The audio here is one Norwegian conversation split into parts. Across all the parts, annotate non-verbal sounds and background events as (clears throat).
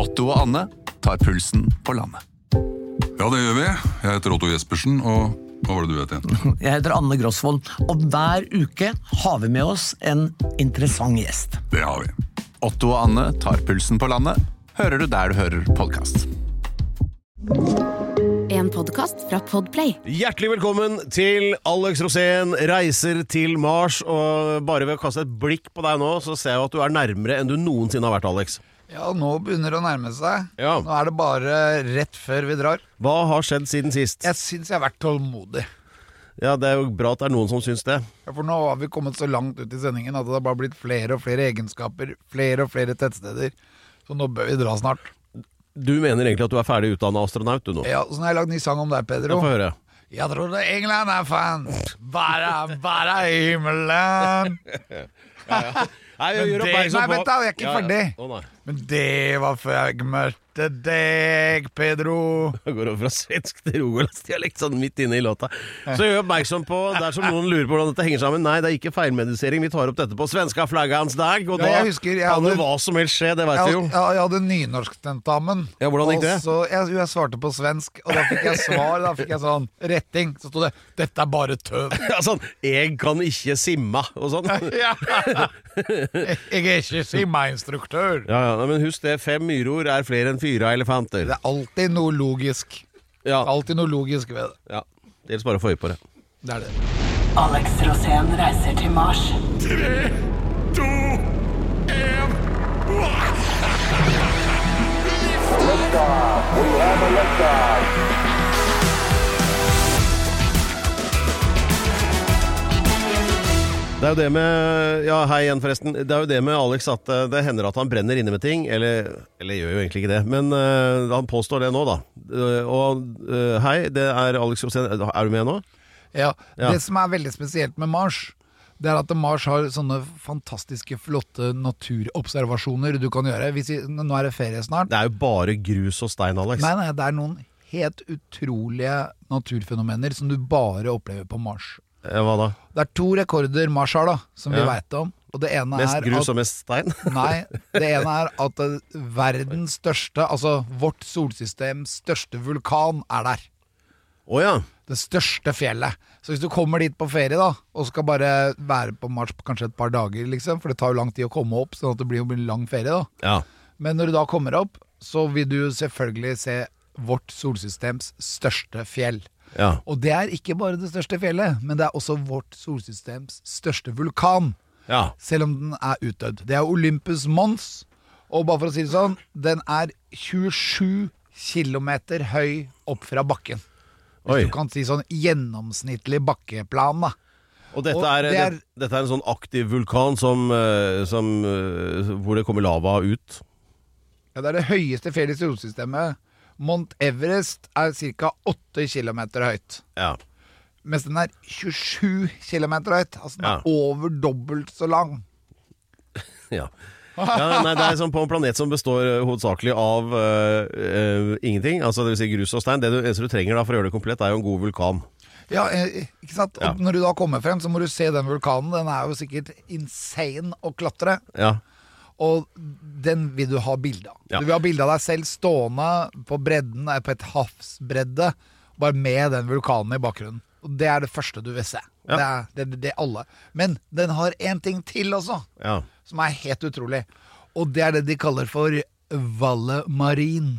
Otto og Anne tar pulsen på landet. Ja, det gjør vi. Jeg heter Otto Jespersen, og hva var det du het igjen? (laughs) Jeg heter Anne Grosvold, og hver uke har vi med oss en interessant gjest. Det har vi. Otto og Anne tar pulsen på landet, hører du der du hører podkast. En podkast fra Podplay. Hjertelig velkommen til Alex Rosén reiser til Mars. Og bare ved å kaste et blikk på deg nå, så ser jeg at du er nærmere enn du noensinne har vært, Alex. Ja, nå begynner det å nærme seg. Ja. Nå er det bare rett før vi drar. Hva har skjedd siden sist? Jeg syns jeg har vært tålmodig. Ja, Det er jo bra at det er noen som syns det. Ja, For nå har vi kommet så langt ut i sendingen at det har bare blitt flere og flere egenskaper, flere og flere tettsteder. Så nå bør vi dra snart. Du mener egentlig at du er ferdig utdanna astronaut, du nå? Ja, Så nå har jeg lagd ny sang om deg, Pedro. Pedro. Få høre. Jeg trodde England er fan bare, bare himmelen. (laughs) Nei, jeg gjør det- oppmerksom nei, vent da, jeg er ikke Ja, ja. ferdig. Men det var før jeg møtte deg, Pedro. (laughs) Jeg går over fra svensk til rogalandsdialekt sånn midt inne i låta. Så gjør oppmerksom på, dersom noen lurer på hvordan dette henger sammen, nei, det er ikke feilmedisering. Vi tar opp dette på svenska flaggans dag, og Ja, da jeg husker jeg kan det hadde- hva som helst skje, det vet du jo. ja, jeg hadde nynorsktentamen. Ja, hvordan gikk det? Så, jeg, jeg svarte på svensk, og da fikk jeg svar. Da fikk jeg sånn retting. Så sto det 'Dette er bare tøv'. (laughs) Ja, sånn 'Jeg kan ikke simma' og sånn. (laughs) Ja. Jeg er ikke simmeinstruktør. Ja, ja, nei, men husk det, fem myror er flere enn fire elefanter. Det er alltid noe logisk. Ja, Alltid noe logisk ved det. ja. Det gjelder bare å få øye på det. Det er det. Alex Rosén reiser til Mars. Det er jo det med Ja, hei igjen, forresten. Det er jo det med Alex at eh, det hender at han brenner inne med ting. Eller, eller gjør jo egentlig ikke det, men uh, han påstår det nå, da. Uh, og uh, hei, det er Alex Rosén. Er du med nå? Ja, Ja. Det som er veldig spesielt med Mars, det er at Mars har sånne fantastiske, flotte naturobservasjoner du kan gjøre. Vi, nå er det ferie snart. Det er jo bare grus og stein, Alex. Nei, nei, det er noen helt utrolige naturfenomener som du bare opplever på Mars. Eh, Hva da? Det er to rekorder Mars har, da, som vi Ja. veit om. Og det ene Mest er grus og mest stein? (laughs) Nei, det ene er at verdens største, altså vårt solsystems største vulkan, er der. Oh, ja. Det største fjellet. Så hvis du kommer dit på ferie da og skal bare være på Mars på kanskje et par dager, liksom, for det tar jo lang tid å komme opp, sånn at det blir jo en lang ferie, da. ja. Men når du da kommer opp, så vil du selvfølgelig se vårt solsystems største fjell. Ja. Og det er ikke bare det største fjellet, men det er også vårt solsystems største vulkan. ja. Selv om den er utdødd. Det er Olympus Mons. Og bare for å si det sånn, den er 27 km høy opp fra bakken. Hvis Oi. du kan si sånn gjennomsnittlig bakkeplan, da. Og dette Og er, det er- det, dette er en sånn aktiv vulkan som, eh, som eh, Hvor det kommer lava ut? Ja, det er det høyeste fjellet i solsystemet. Mount Everest er ca. 8 km høyt. Ja. Mens den er 27 km høyt. Altså den er Ja. over dobbelt så lang. (laughs) Ja. ja nei, det er sånn på en planet som består eh, hovedsakelig av eh, eh, ingenting. Altså det vil si grus og stein. Det du, eneste du trenger da for å gjøre det komplett, er jo en god vulkan. Ja, ikke sant? Og når du da kommer frem, så må du se den vulkanen. Den er jo sikkert insane å klatre. Ja. Og den vil du ha bilde av. Ja. Du vil ha bilde av deg selv stående på bredden, eh, på et havsbredde, bare med den vulkanen i bakgrunnen. Og det er det første du vil se. Ja. Det er det, det, det alle. Men den har én ting til også, ja. som er helt utrolig. Og det er det de kaller for Valle Marin.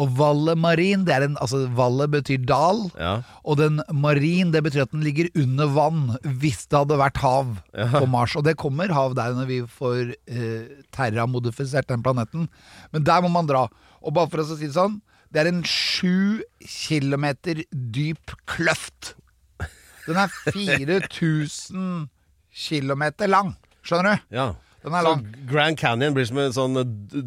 Og Valle Marin, det er en, altså Valle betyr dal. Ja. Og den marin, det betyr at den ligger under vann hvis det hadde vært hav på Mars. Og det kommer hav der når vi får eh, terramodifisert den planeten. Men der må man dra. Og bare for å si det sånn, det er en sju kilometer dyp kløft. Den er 4000 kilometer lang. Skjønner du? ja. Den er Så. Grand Canyon blir som en sånn eh,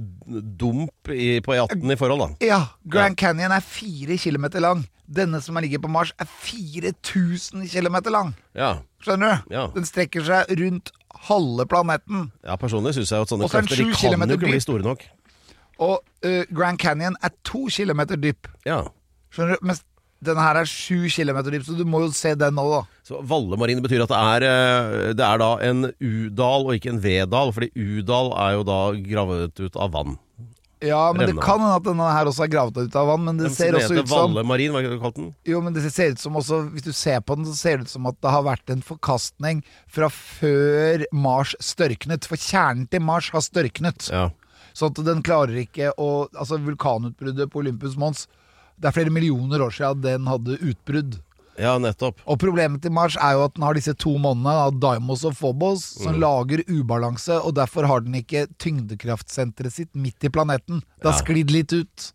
dump i, på E18 i forhold, da. Ja, Grand Canyon er fire kilometer lang. Denne som ligger på Mars, er 4000 kilometer lang. Ja. Skjønner du? Ja. Den strekker seg rundt halve planeten. ja personlig syns jeg at sånne er de kan jo ikke bli store nok. Og uh, Grand Canyon er to kilometer dyp. Ja. Skjønner du? Mens denne her er sju kilometer dyp, så du må jo se den nå, da. Så Vallemarine betyr at det er, eh, det er da en U-dal og ikke en V-dal, fordi U-dal er jo da gravet ut av vann. Ja, men det kan hende at denne her også er gravet ut av vann, men det Den ser også ut som Vallemarin, hva kalte den? Jo, men det ser ut som også Hvis du ser på den, så ser det ut som at det har vært en forkastning fra før Mars størknet. For kjernen til Mars har størknet. Ja. Sånn at den klarer ikke å Altså, vulkanutbruddet på Olympus Mons Det er flere millioner år siden den hadde utbrudd. ja, nettopp. Og problemet til Mars er jo at den har disse to månedene, av Daimos og Phobos, som Mm. lager ubalanse, og derfor har den ikke tyngdekraftsenteret sitt midt i planeten. Det har Ja. sklidd litt ut.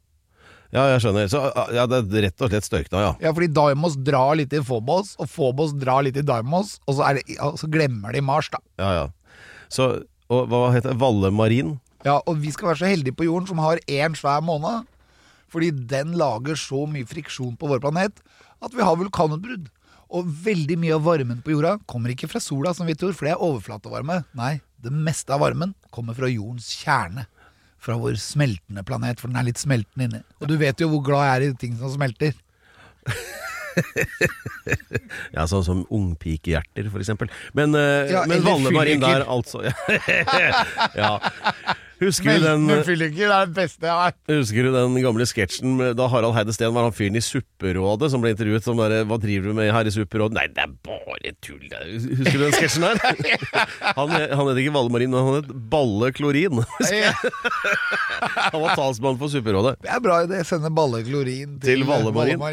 Ja, jeg skjønner. Så ja, det er rett og slett størkna, ja. Ja, fordi Daimos drar litt i Phobos, og Phobos drar litt i Daimos, og så, er det, ja, så glemmer de Mars, da. Ja, ja. Så, og hva heter det? Vallemarin? Ja, og vi skal være så heldige på jorden som har én svær måned. Fordi den lager så mye friksjon på vår planet at vi har vulkanutbrudd. Og veldig mye av varmen på jorda kommer ikke fra sola, som vi tror, for det er overflatevarme. Nei, det meste av varmen kommer fra jordens kjerne. Fra vår smeltende planet, for den er litt smeltende inni. Og du vet jo hvor glad jeg er i ting som smelter. (laughs) Ja, sånn som ungpikehjerter, for eksempel. Men, uh, Ja, men eller Valle Marin der, altså. (laughs) ja. Husker du den fylliker er det beste jeg har. Husker du den gamle sketsjen da Harald Heide Steen var han fyren i Supperådet som ble intervjuet som bare 'Hva driver du med her i Supperådet?' 'Nei, det er bare tull'. Husker du den sketsjen der? (laughs) Han, han het ikke Vallemarin, men han het Balle Klorin. (laughs) Han var talsmann for Supperådet. Det er bra idé. Sende balleklorin Til til, Vallemarin. (laughs)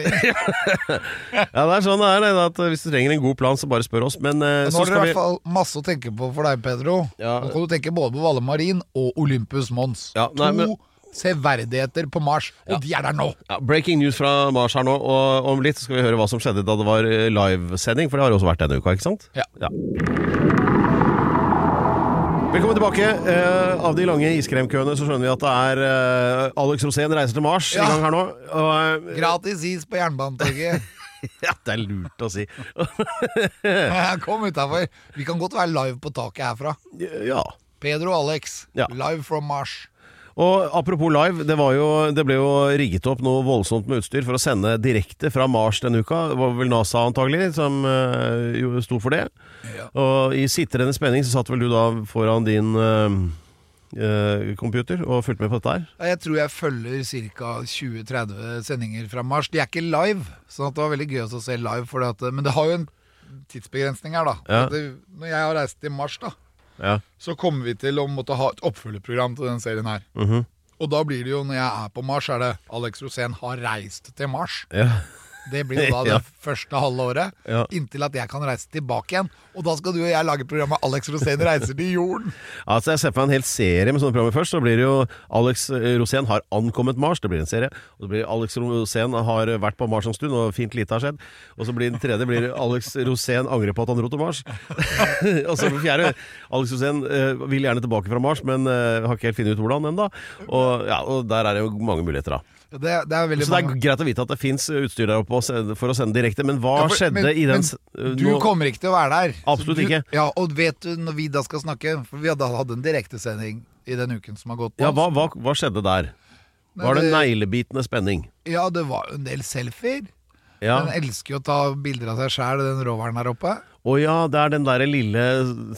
Ja, det er sånn det er. det, At hvis du trenger en god plan, så bare spør oss. Men eh, Nå har dere i hvert fall masse å tenke på for deg, Pedro. Ja. Nå kan du tenke både på Vallemarin og og Olympus Mons. Ja, nei, to men- severdigheter på Mars, og de er der nå! ja, Breaking news fra Mars her nå, og om litt skal vi høre hva som skjedde da det var eh, livesending, for det har også vært denne uka, ikke sant? Ja. Velkommen tilbake. Eh, av de lange iskremkøene så skjønner vi at det er eh, Alex Rosén reiser til Mars Ja. i gang her nå. Og, eh, Gratis is på Jernbanetorget. (laughs) ja, det er lurt å si. (laughs) Kom utafor. Vi kan godt være live på taket herfra. ja. Pedro Alex, Ja. live from Mars. Og apropos live, det, var jo, det ble jo rigget opp noe voldsomt med utstyr for å sende direkte fra Mars denne uka. Det var vel NASA antagelig som uh, sto for det. Og i sitrende spenning så satt vel du da foran din eh, computer og fulgte med på dette her. Jeg tror jeg følger ca. 20-30 sendinger fra Mars. De er ikke live, så det var veldig gøy å se live. Det at, men det har jo en tidsbegrensning her, da. Ja. Det, når jeg har reist til Mars, da, Ja. så kommer vi til å måtte ha et oppfølgerprogram til den serien her. Mhm. Og da blir det jo, når jeg er på Mars, er det Alex Rosén har reist til Mars. ja. Det blir jo da (laughs) det Ja. første halve året. Ja. Inntil at jeg kan reise tilbake igjen. Og da skal du og jeg lage programmet Alex Rosén reiser til jorden. (laughs) Altså Jeg ser for meg en hel serie med sånne programmer først. Så blir det jo Alex Rosén har ankommet Mars. Det blir en serie. Og så blir Alex Rosén har vært på Mars en stund, og fint lite har skjedd. Og så blir den tredje blir Alex Rosén angrer på at han dro til Mars. (laughs) og så blir fjerde Alex Rosén eh, vil gjerne tilbake fra Mars, men eh, har ikke helt funnet ut hvordan ennå. Og, ja, og der er det jo mange muligheter, da. Det, det Så det er mange- greit å vite at det fins utstyr der oppe for å sende direkte, men hva Ja, for- skjedde men- i den men Du nå- kommer ikke til å være der. Absolutt du, ikke. Ja, Og vet du når vi da skal snakke For vi hadde hatt en direktesending i den uken som har gått. nå. Ja, hva, hva, hva skjedde der? Nei, Var det det- neglebitende spenning? ja, det var jo en del selfier. Ja. Den elsker jo å ta bilder av seg sjæl, den roveren der oppe. Å ja, det er den der lille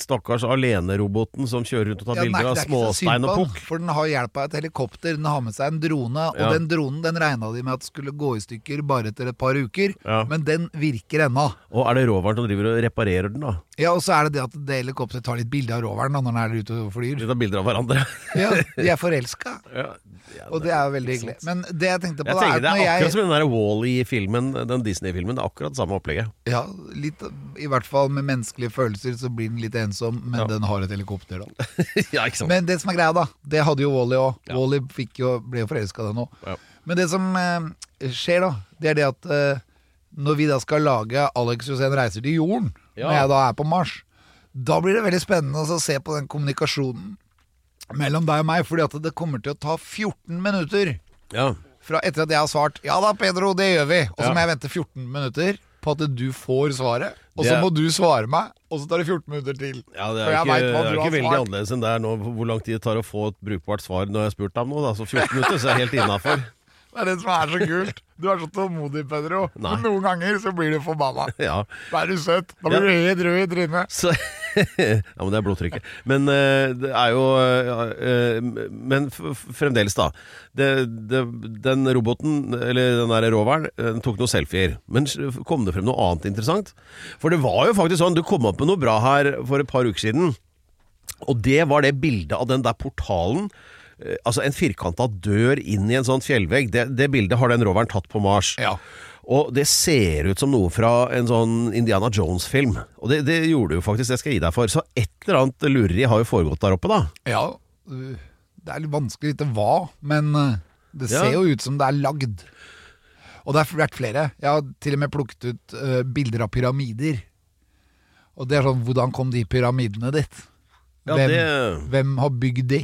stakkars aleneroboten som kjører rundt og tar Ja, bilder av småstein og pukk. For den har hjelp av et helikopter. Den har med seg en drone, og Ja. den dronen den regna de med at skulle gå i stykker bare etter et par uker. Ja. Men den virker ennå. Og er det roveren som driver og reparerer den, da? Ja, og så er det det at det helikopteret tar litt bilde av roveren da, når den er ute og flyr. De tar bilder av hverandre. (laughs) Ja, De er forelska, (laughs) og det er jo veldig hyggelig. Men det jeg tenkte på Jeg da, er Det er akkurat jeg som den der Wall-E-filmen, den Disney-filmen. Det er akkurat samme opplegget. Ja, litt, i hvert fall med menneskelige følelser så blir den litt ensom, men Ja. den har et helikopter, da. (laughs) ja, ikke sant? Men det som er greia, da, det hadde jo Wally òg. Ja. Wally jo, ble jo forelska i den òg. Ja. Men det som eh, skjer, da, det er det at eh, når vi da skal lage Alex Josén reiser til jorden, når jeg da er på Mars, da blir det veldig spennende å se på den kommunikasjonen mellom deg og meg, fordi at det kommer til å ta 14 minutter Ja. fra etter at jeg har svart 'ja da, Pedro, det gjør vi', og så må jeg vente 14 minutter på at du får svaret, og så må du svare meg, og så tar det 14 minutter til. Ja, Det er ikke, det er ikke veldig annerledes enn det er nå, hvor lang tid det tar å få et brukbart svar når jeg har spurt deg om noe. Så 14 minutter så er jeg helt innafor. Det er det som er så kult. Du er så tålmodig, Pedro. Nei. Men noen ganger så blir du forbanna. (laughs) Ja. Da er du søt. Da blir du helt rød i trynet. Så, (laughs) ja, men det er blodtrykket. Men uh, det er jo uh, uh, Men fremdeles, da. Det, det, den roboten, eller den der roveren, den tok noen selfier. Men kom det frem noe annet interessant? For det var jo faktisk sånn, du kom opp med noe bra her for et par uker siden. Og det var det bildet av den der portalen. Eh, Altså en firkanta dør inn i en sånn fjellvegg. Det, det bildet har den roveren tatt på Mars. Ja. Og det ser ut som noe fra en sånn Indiana Jones-film. Og det, det gjorde det jo faktisk, det skal jeg gi deg for. Så et eller annet lureri har jo foregått der oppe, da. Ja, øh, det er litt vanskelig å vite hva, men det det Ja. ser jo ut som det er lagd. Og det har vært flere. Jeg har til og med plukket ut uh, bilder av pyramider. Og det er sånn, hvordan kom de pyramidene dit? Ja, hvem, det- hvem har bygd de?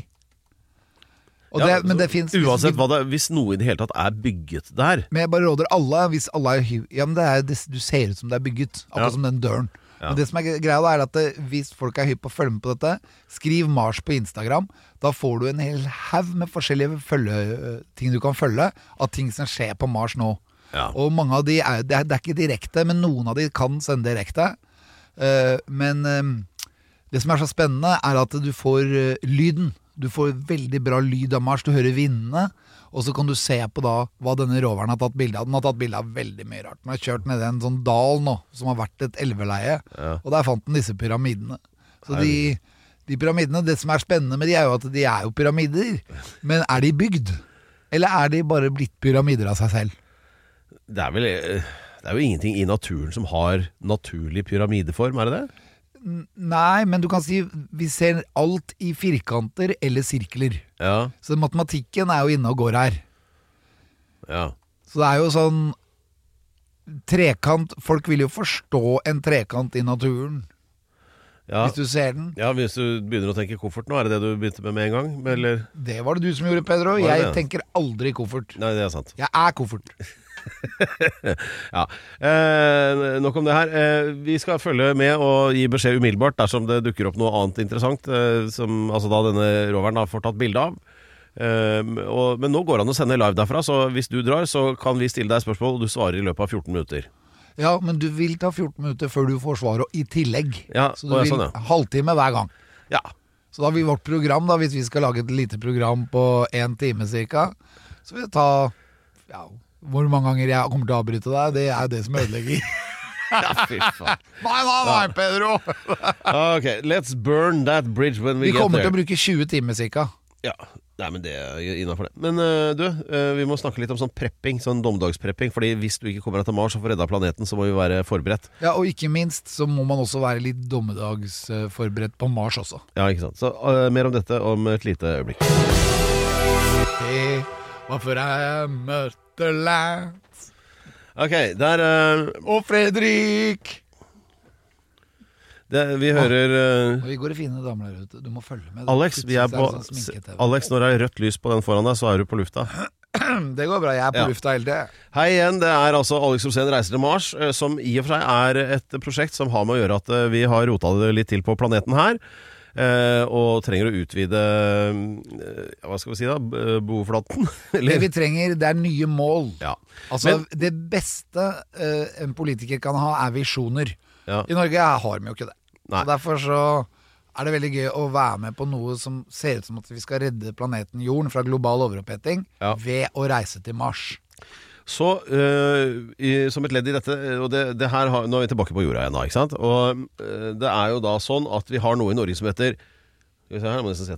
Og Ja, det, men det finnes Uansett hva det Hvis noe i det hele tatt er bygget der Men jeg bare råder alle, hvis alle er. Ja, men det er, det, du ser ut som det er bygget, akkurat Ja. som den døren. Ja. Men det som er greia da, er at det, hvis folk er hypp på å følge med på dette, skriv Mars på Instagram. Da får du en hel haug med forskjellige følge, øh, ting du kan følge av ting som skjer på Mars nå. Ja. Og mange av de er, det er, det er ikke direkte, men noen av de kan sende direkte. Uh, men um, det som er så spennende, er at du får uh, lyden. Du får veldig bra lyd av Mars. Du hører vindene. Og så kan du se på da hva denne roveren har tatt bilde av. Den har tatt bilde av veldig mye rart. Den har kjørt ned en sånn dal nå, som har vært et elveleie. Og der fant den disse pyramidene. Så de, de pyramidene, det som er spennende med de, er jo at de er jo pyramider. Men er de bygd? Eller er de bare blitt pyramider av seg selv? Det er vel eh, Det er jo ingenting i naturen som har naturlig pyramideform, er det det? Nei, men du kan si vi ser alt i firkanter eller sirkler. Ja. Så matematikken er jo inne og går her. ja. Så det er jo sånn Trekant Folk vil jo forstå en trekant i naturen, Ja. hvis du ser den. ja, hvis du begynner å tenke koffert nå, er det det du begynte med med en gang? Eller? Det var det du som gjorde, Pedro. Jeg tenker aldri koffert. Nei, det er sant. Jeg er koffert. (laughs) (laughs) Ja. Eh, nok om det her. Eh, vi skal følge med og gi beskjed umiddelbart dersom det dukker opp noe annet interessant, eh, som altså da denne roveren da får tatt bilde av. Eh, og, men nå går det an å sende live derfra, så hvis du drar, så kan vi stille deg spørsmål, og du svarer i løpet av 14 minutter. Ja, men du vil ta 14 minutter før du får svaret i tillegg. Ja, Så du vil sånn, ja. halvtime hver gang. Ja. Så da vil vårt program, da, hvis vi skal lage et lite program på én time cirka, så vil det ta ja, Hvor mange ganger jeg kommer til å avbryte deg, det er det som ødelegger. (laughs) ja, fy faen. nei, nei, nei, Pedro! Ok, let's burn that bridge when we, Vi get kommer til å bruke 20 timer ca. Ja, Nei, men det er innafor det. Men uh, du, uh, vi må snakke litt om sånn prepping, sånn dommedagsprepping. Fordi hvis du ikke kommer deg til Mars og får redda planeten, så må vi være forberedt. Ja, Og ikke minst så må man også være litt dommedagsforberedt på Mars også. Ja, ikke sant. Så uh, mer om dette om et lite øyeblikk. Hey, hvorfor har jeg møtte Lance Ok, der uh, og Fredrik. det, Vi hører uh, vi går i fine damer der ute. Du må følge med. Alex, vi er på sånn. Alex, når det er rødt lys på den foran deg, så er du på lufta. (clears throat) Det går bra. Jeg er på Ja. lufta hele tida. Hei igjen, det er altså Alex Rosén reiser til Mars, eh, som i og for seg er et prosjekt som har med å gjøre at vi har rota det litt til på planeten her. Eh, Og trenger å utvide eh, Hva skal vi si da? Boflaten? (laughs) Det vi trenger, det er nye mål. Ja. Altså, Men- Det beste eh, en politiker kan ha, er visjoner. Ja. I Norge har vi jo ikke det. Nei. Og Derfor så er det veldig gøy å være med på noe som ser ut som at vi skal redde planeten Jorden fra global overoppheting Ja. ved å reise til Mars. Så øh, i, som et ledd i dette og det, det her har, Nå er vi tilbake på jorda igjen, da, ikke sant? Og øh, det er jo da sånn at vi har noe i Norge som heter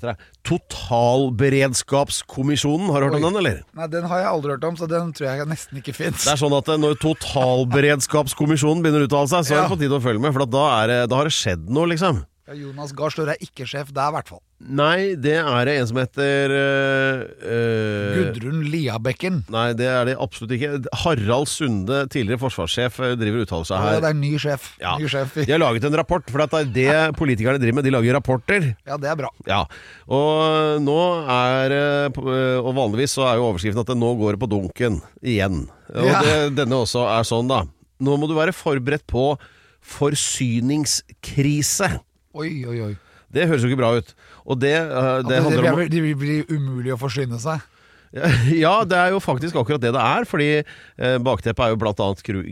her. Totalberedskapskommisjonen. Har du hørt om den, eller? Nei, Den har jeg aldri hørt om, så den tror jeg nesten ikke fins. Det er sånn at Når Totalberedskapskommisjonen begynner å uttale seg, så er det på tide å følge med. For da, er det, da har det skjedd noe, liksom. Ja, Jonas Gahr Støre er ikke sjef der, i hvert fall. Nei, det er det en som heter øh, Gudrun Liabekken. Nei, det er det absolutt ikke. Harald Sunde, tidligere forsvarssjef, øh, driver uttaler seg Ja, her. det er ny sjef. Ja. Ny sjef. De har laget en rapport, for det er det (laughs) politikerne driver med. De lager rapporter. Ja, det er bra. Ja, og nå er Og vanligvis så er jo overskriften at det nå går det på dunken igjen. Og Ja. det, denne også er sånn, da. Nå må du være forberedt på forsyningskrise. Oi, oi, oi. Det høres jo ikke bra ut. Og det, uh, det Det, det blir, det, blir umulig å forsyne seg. (laughs) Ja, det er jo faktisk akkurat det det er. Fordi eh, bakteppet er jo bl.a.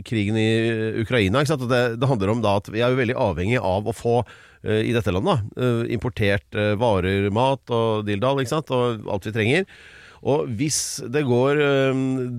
krigen i eh, Ukraina. Det, det handler om da at vi er jo veldig avhengig av å få eh, i dette landet da, importert eh, varer, mat og dildal, og alt vi trenger. Og hvis det går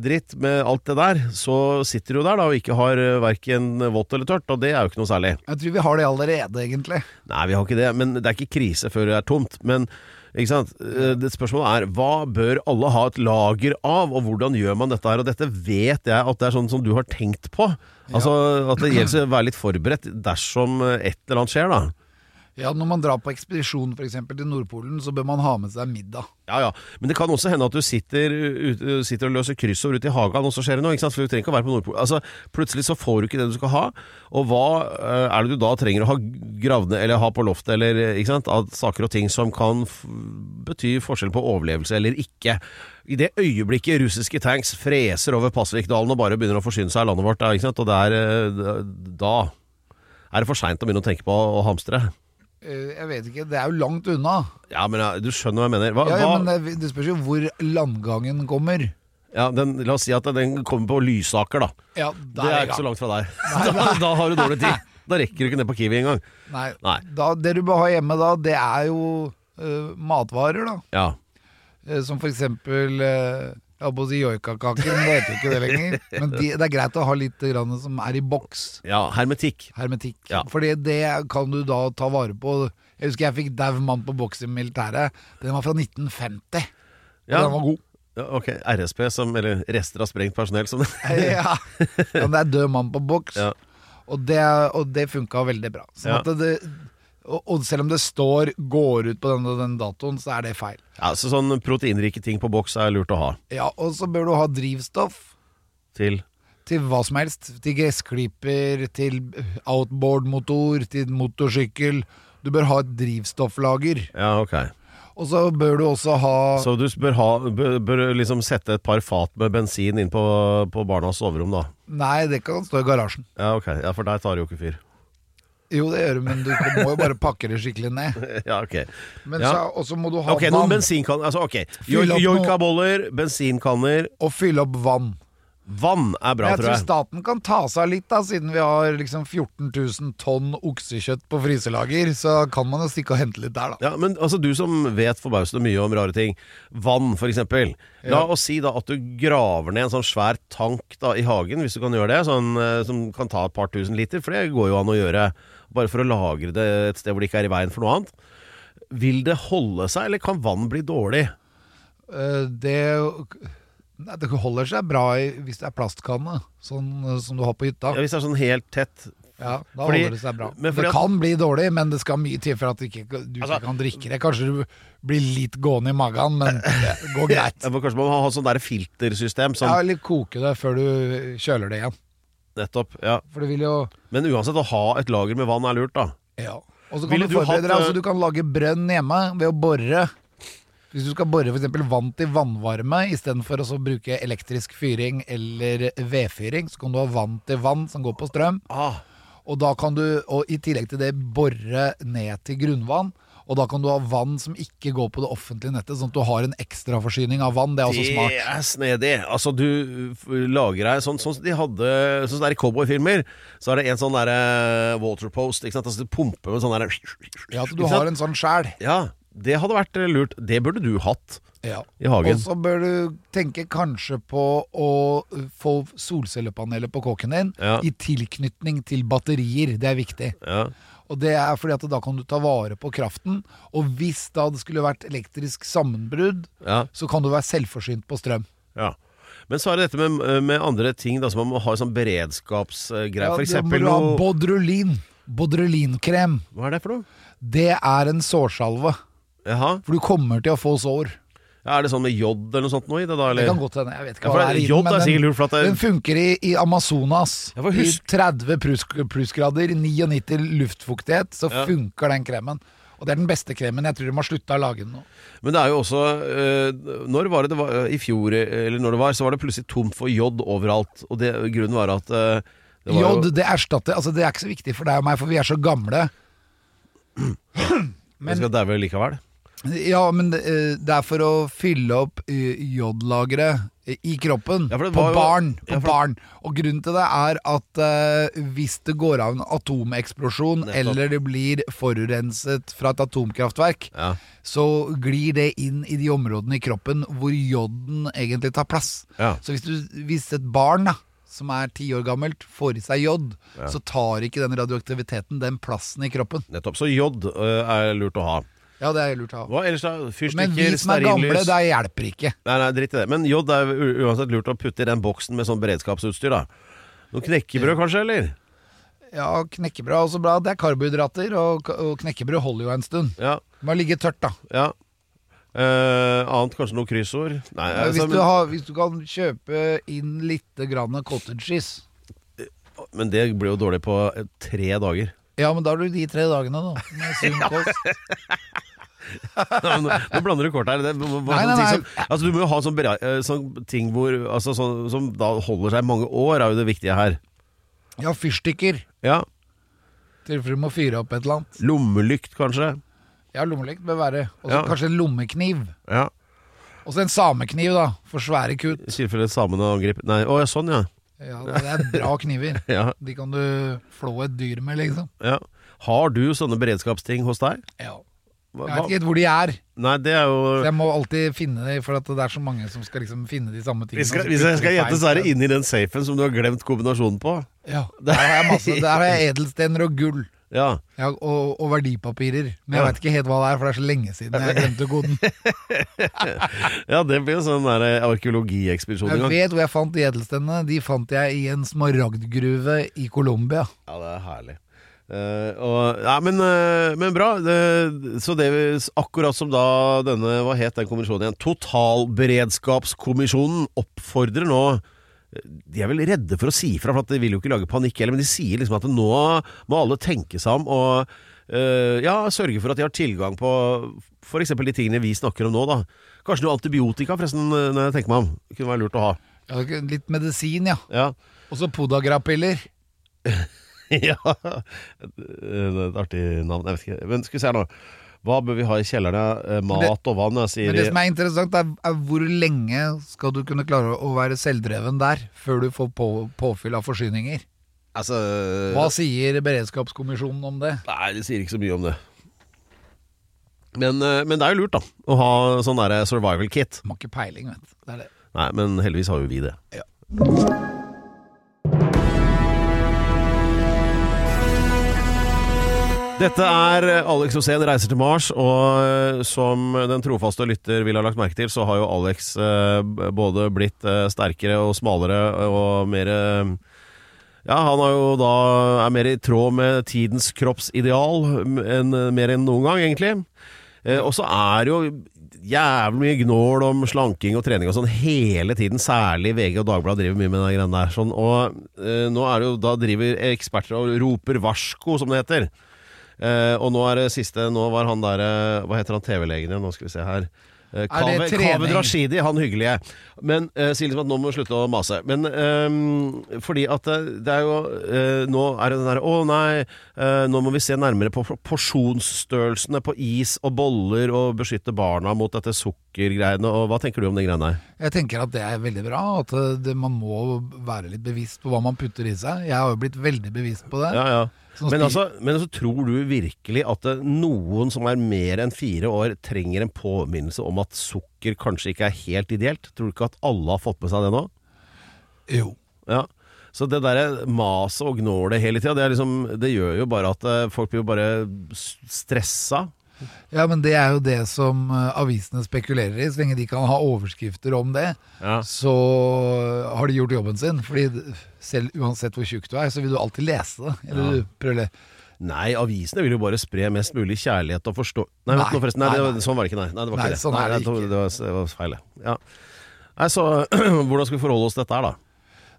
dritt med alt det der, så sitter du der da og ikke har uh, verken vått eller tørt, og det er jo ikke noe særlig. Jeg tror vi har det allerede, egentlig. Nei, vi har ikke det, men det er ikke krise før det er tomt. Men ikke sant? Eh, Det spørsmålet er hva bør alle ha et lager av, og hvordan gjør man dette her? Og dette vet jeg at det er sånn som du har tenkt på. Altså At det gjelder å være litt forberedt dersom eh, et eller annet skjer, da. Ja, Når man drar på ekspedisjon for eksempel, til Nordpolen, så bør man ha med seg middag. Ja, ja. Men det kan også hende at du sitter, ut, sitter og løser kryssord ute i hagen, og så skjer det noe. ikke sant? For du trenger ikke å være på Nordpolen. Altså, plutselig så får du ikke det du skal ha. Og hva eh, er det du da trenger å ha gravd ned, eller ha på loftet, eller eh, ikke sant? Av saker og ting som kan bety forskjell på overlevelse eller ikke. I det øyeblikket russiske tanks freser over Pasvikdalen og bare begynner å forsyne seg av landet vårt, da, ikke sant? og det er, eh, da er det for seint å begynne å tenke på å hamstre. Eh, Jeg vet ikke, det er jo langt unna. Ja, men ja, du skjønner hva jeg mener. Hva, Ja, ja, men det, det spørs jo hvor landgangen kommer. ja, den, la oss si at den kommer på Lysaker, da. Ja, Det er ikke så langt fra deg. (laughs) da, da har du dårlig tid. Da rekker du ikke ned på Kiwi engang. Nei. Nei. Da, det du bør ha hjemme da, det er jo uh, matvarer, da. Ja. Uh, som for eksempel uh, Jeg holdt på å si joikakaker, men det heter ikke det lenger. Men de, det er greit å ha litt grann som er i boks. ja, hermetikk. Hermetikk. Ja. Fordi det kan du da ta vare på. Jeg husker jeg fikk dau mann på boks i militæret. Den var fra 1950. Og Ja. den var god. Ja, ok, RSP, som, eller rester av sprengt personell, som det (laughs) ja. ja, det er død mann på boks. Ja. Og det, og det funka veldig bra. Sånn Ja. at det, og selv om det står 'går ut på den og den datoen', så er det feil. Ja, så sånn proteinrike ting på boks er lurt å ha Ja, Og så bør du ha drivstoff til til hva som helst. Til gressklipper, til outboard-motor, til motorsykkel. Du bør ha et drivstofflager. Ja, ok. Og så bør du også ha Så du bør, ha, bør, bør liksom sette et par fat med bensin inn på, på barnas soverom, da? Nei, det kan stå i garasjen. Ja, ok. Ja, for der tar det jo ikke fyr. Jo, det gjør du, men du må jo bare pakke det skikkelig ned. (laughs) Ja, ok. Men Ja. så, må du ha Ok, noen vann. bensinkanner Altså, ok. Joikaboller, bensinkanner. Og fylle opp vann. Vann er bra, jeg tror tror jeg. staten kan ta seg av litt, da, siden vi har liksom 14 000 tonn oksekjøtt på fryselager. Så kan man jo stikke og hente litt der, da. Ja, men altså Du som vet forbausende mye om rare ting. Vann, for eksempel. La Ja. oss si da at du graver ned en sånn svær tank da i hagen, hvis du kan gjøre det. Sånn, eh, som kan ta et par tusen liter, for det går jo an å gjøre. Bare for å lagre det et sted hvor det ikke er i veien for noe annet. Vil det holde seg, eller kan vann bli dårlig? Eh, Det, det holder seg bra hvis det er plastkanne, sånn eh, som du har på hytta. Ja, hvis det er sånn helt tett Ja, Da Fordi- holder det seg bra. det at- kan bli dårlig, men det skal mye til for at du ikke, du Altså- kan drikke det. Kanskje du blir litt gående i magen, men (laughs) det går greit. Ja, Kanskje man må ha sånn der filtersystem som Ja, Eller koke det før du kjøler det igjen. Nettopp. Ja. For det vil jo Men uansett, å ha et lager med vann er lurt, da. Ja. Og så kan Ville du du forberede deg, hatt, altså eh, du kan lage brønn hjemme ved å bore. Hvis du skal bore f.eks. vann til vannvarme istedenfor å så bruke elektrisk fyring eller vedfyring, så kan du ha vann til vann som går på strøm. Ah, Og da kan du, og i tillegg til det, bore ned til grunnvann. Og da kan du ha vann som ikke går på det offentlige nettet, sånn at du har en ekstraforsyning av vann. Det er også smart. det er snedig. Altså, du lager deg sånn, som de hadde Sånn som det er i cowboyfilmer. Så er det en sånn derre waterpost. Ikke sant? Altså, du pumper med sånn derre Ja, at du har en sånn sjæl. Ja, det hadde vært eh, lurt. Det burde du hatt Ja. i hagen. Og så bør du tenke kanskje på å få solcellepaneler på kåken din Ja. i tilknytning til batterier. Det er viktig. Ja. Og det er fordi at da kan du ta vare på kraften. Og hvis da det skulle vært elektrisk sammenbrudd, Ja. så kan du være selvforsynt på strøm. ja. Men så er det dette med, med andre ting da, som man må ha sånn beredskapsgreier. Ja, for eksempel må ha noe Bodrolin. Bodrolinkrem. Hva er det for noe? Det er en sårsalve. Jaha. For du kommer til å få sår. Er det sånn med jod eller noe sånt noe i det, da? Det Eller? kan godt hende. Jeg vet ikke hva det er jod er sikkert lurt, for at det- Den funker i, i Amazonas. Ja, husk- I 30 pluss, plussgrader, 99 luftfuktighet, så Ja. funker den kremen. Og det er den beste kremen. Jeg tror de har slutta å lage den nå. Men det er jo også øh, Når var det det var øh, I fjor, øh, eller når det var, så var det plutselig tomt for jod overalt. Og det, grunnen var at øh, det var Jod, jo, det erstatter Altså, det er ikke så viktig for deg og meg, for vi er så gamle. Men, Vi skal daue likevel. Ja, men det, eh, er for å fylle opp eh, jodlageret i kroppen Ja, på var barn. På Ja, for- barn. Og grunnen til det er at uh, hvis det går av en atomeksplosjon, Nettopp. eller det blir forurenset fra et atomkraftverk, Ja. så glir det inn i de områdene i kroppen hvor joden egentlig tar plass. Så hvis, du, hvis et barn da, som er ti år gammelt, får i seg jod, så tar ikke den radioaktiviteten den plassen i kroppen. Nettopp. Så jod uh, er lurt å ha. Ja, det er lurt å ha. Hva ellers da? Men Fyrstikker, vi som er gamle, stearinlys det hjelper ikke. Nei, nei, dritt i det. Men jod er u- uansett lurt å putte i den boksen med sånn beredskapsutstyr, da. Noe knekkebrød kanskje, eller? Ja, knekkebrød er også bra. Det er karbohydrater, og, og knekkebrød holder jo en stund. Ja. Må ligge tørt, da. ja. Eh, annet kanskje noe kryssord? Nei, hvis, altså, du men, har, hvis du kan kjøpe inn litt grann cottage cheese men det blir jo dårlig på eh, tre dager. Ja, men da har du de tre dagene, da. Med (laughs) sunn (laughs) kost. (laughs) nå, nå blander du kort her. Det, må- Nei, nei, nei. Som, altså, du må jo ha sånn, eh, sånn ting hvor, altså, sånn, som da holder seg mange år, er jo det viktige her. Ja, fyrstikker. Ja. Tilfelle du må fyre opp et eller annet. Lommelykt, kanskje. Ja, lommelykt bør være. Og så Ja. kanskje en lommekniv. Ja. Og så en samekniv, da. For svære kutt. I tilfelle samene angriper Nei, å ja, sånn, ja. Ja, det er bra kniver. (laughs) ja. De kan du flå et dyr med, liksom. ja. Har du sånne beredskapsting hos deg? Ja. Jeg vet ikke helt hvor de er. Nei, det er jo Så jeg må alltid finne dem, for at det er så mange som skal liksom finne de samme tingene. hvis, skal, hvis jeg skal gjette, så er det inni den safen som du har glemt kombinasjonen på. Ja, der har jeg masse. Der har jeg edelstener og gull. Ja. Ja, og, og verdipapirer. Men jeg Ja. vet ikke helt hva det er, for det er så lenge siden jeg glemte koden. (laughs) ja, det blir jo sånn eh, arkeologiekspedisjon Jeg vet hvor jeg fant de edelstenene. De fant jeg i en smaragdgruve i Colombia. Ja, det er herlig. Eh, og, ja, men, uh, men bra. Det, så det vi- akkurat som da denne Hva het den kommisjonen igjen? Totalberedskapskommisjonen oppfordrer nå De er vel redde for å si ifra, for at de vil jo ikke lage panikk heller, men de sier liksom at nå må alle tenke seg om og uh, ja, sørge for at de har tilgang på f.eks. de tingene vi snakker om nå. da Kanskje noe antibiotika, forresten, eh, når jeg tenker meg om. Det kunne være lurt å ha. Ja, litt medisin, ja. Ja, Og så podagrapiller. (laughs) (laughs) ja. Er et artig navn. Jeg vet ikke. Men skal vi se her nå. Hva bør vi ha i kjellerne? Eh, Mat og vann, sier Men det som er interessant, er, er hvor lenge skal du kunne klare å være selvdreven der, før du får på, påfyll av forsyninger? Altså Hva sier beredskapskommisjonen om det? Nei, de sier ikke så mye om det. Men, eh, men det er jo lurt, da. Å ha sånn derre survival kit. De har ikke peiling, vet du. Det er det. Nei, men heldigvis har jo vi det. Dette er Alex Osen reiser til Mars, og eh, som den trofaste lytter vil ha lagt merke til, så har jo Alex eh, både blitt eh, sterkere og smalere og mer eh, Ja, han er jo da er mer i tråd med tidens kroppsideal enn, mer enn noen gang, egentlig. Eh, og så er det jo jævlig mye gnål om slanking og trening og sånn hele tiden. Særlig VG og Dagbladet driver mye med de greiene der. Sånn. Og eh, nå er det jo da driver eksperter og roper varsko, som det heter. Eh, og nå er det siste Nå var han der eh, Hva heter han TV-legen igjen? Nå skal vi se her. Eh, Er det Kaveh trening? Rashidi, han hyggelige. Men eh, sier liksom at nå må vi slutte å mase. Men eh, fordi at eh, det er jo eh, Nå er det den derre Å nei, eh, nå må vi se nærmere på porsjonsstørrelsene på is og boller og beskytte barna mot dette sukkergreiene. Og hva tenker du om de greiene her? Jeg tenker at det er veldig bra. At det, man må være litt bevisst på hva man putter i seg. Jeg har jo blitt veldig bevisst på det. Ja, ja. Men altså, men altså, tror du virkelig at noen som er mer enn fire år, trenger en påminnelse om at sukker kanskje ikke er helt ideelt? Tror du ikke at alle har fått med seg det nå? Jo. Ja. Så det derre maset og gnålet hele tida, det, liksom, det gjør jo bare at eh, folk blir jo bare stressa. Ja, men det er jo det som eh, avisene spekulerer i. Så lenge de kan ha overskrifter om det, Ja. så har de gjort jobben sin. Fordi selv uansett hvor tjukk du er, så vil du alltid lese det. Eller du prøver å Nei, avisene vil jo bare spre mest mulig kjærlighet og forstå... Nei, Nei, nå forresten. Nei, nei, det, nei. var- sånn var det ikke, nei. nei det var ikke det. sånn det. Det, var, det var feil, ja. Nei, så (clears throat) hvordan skal vi forholde oss til dette her, da?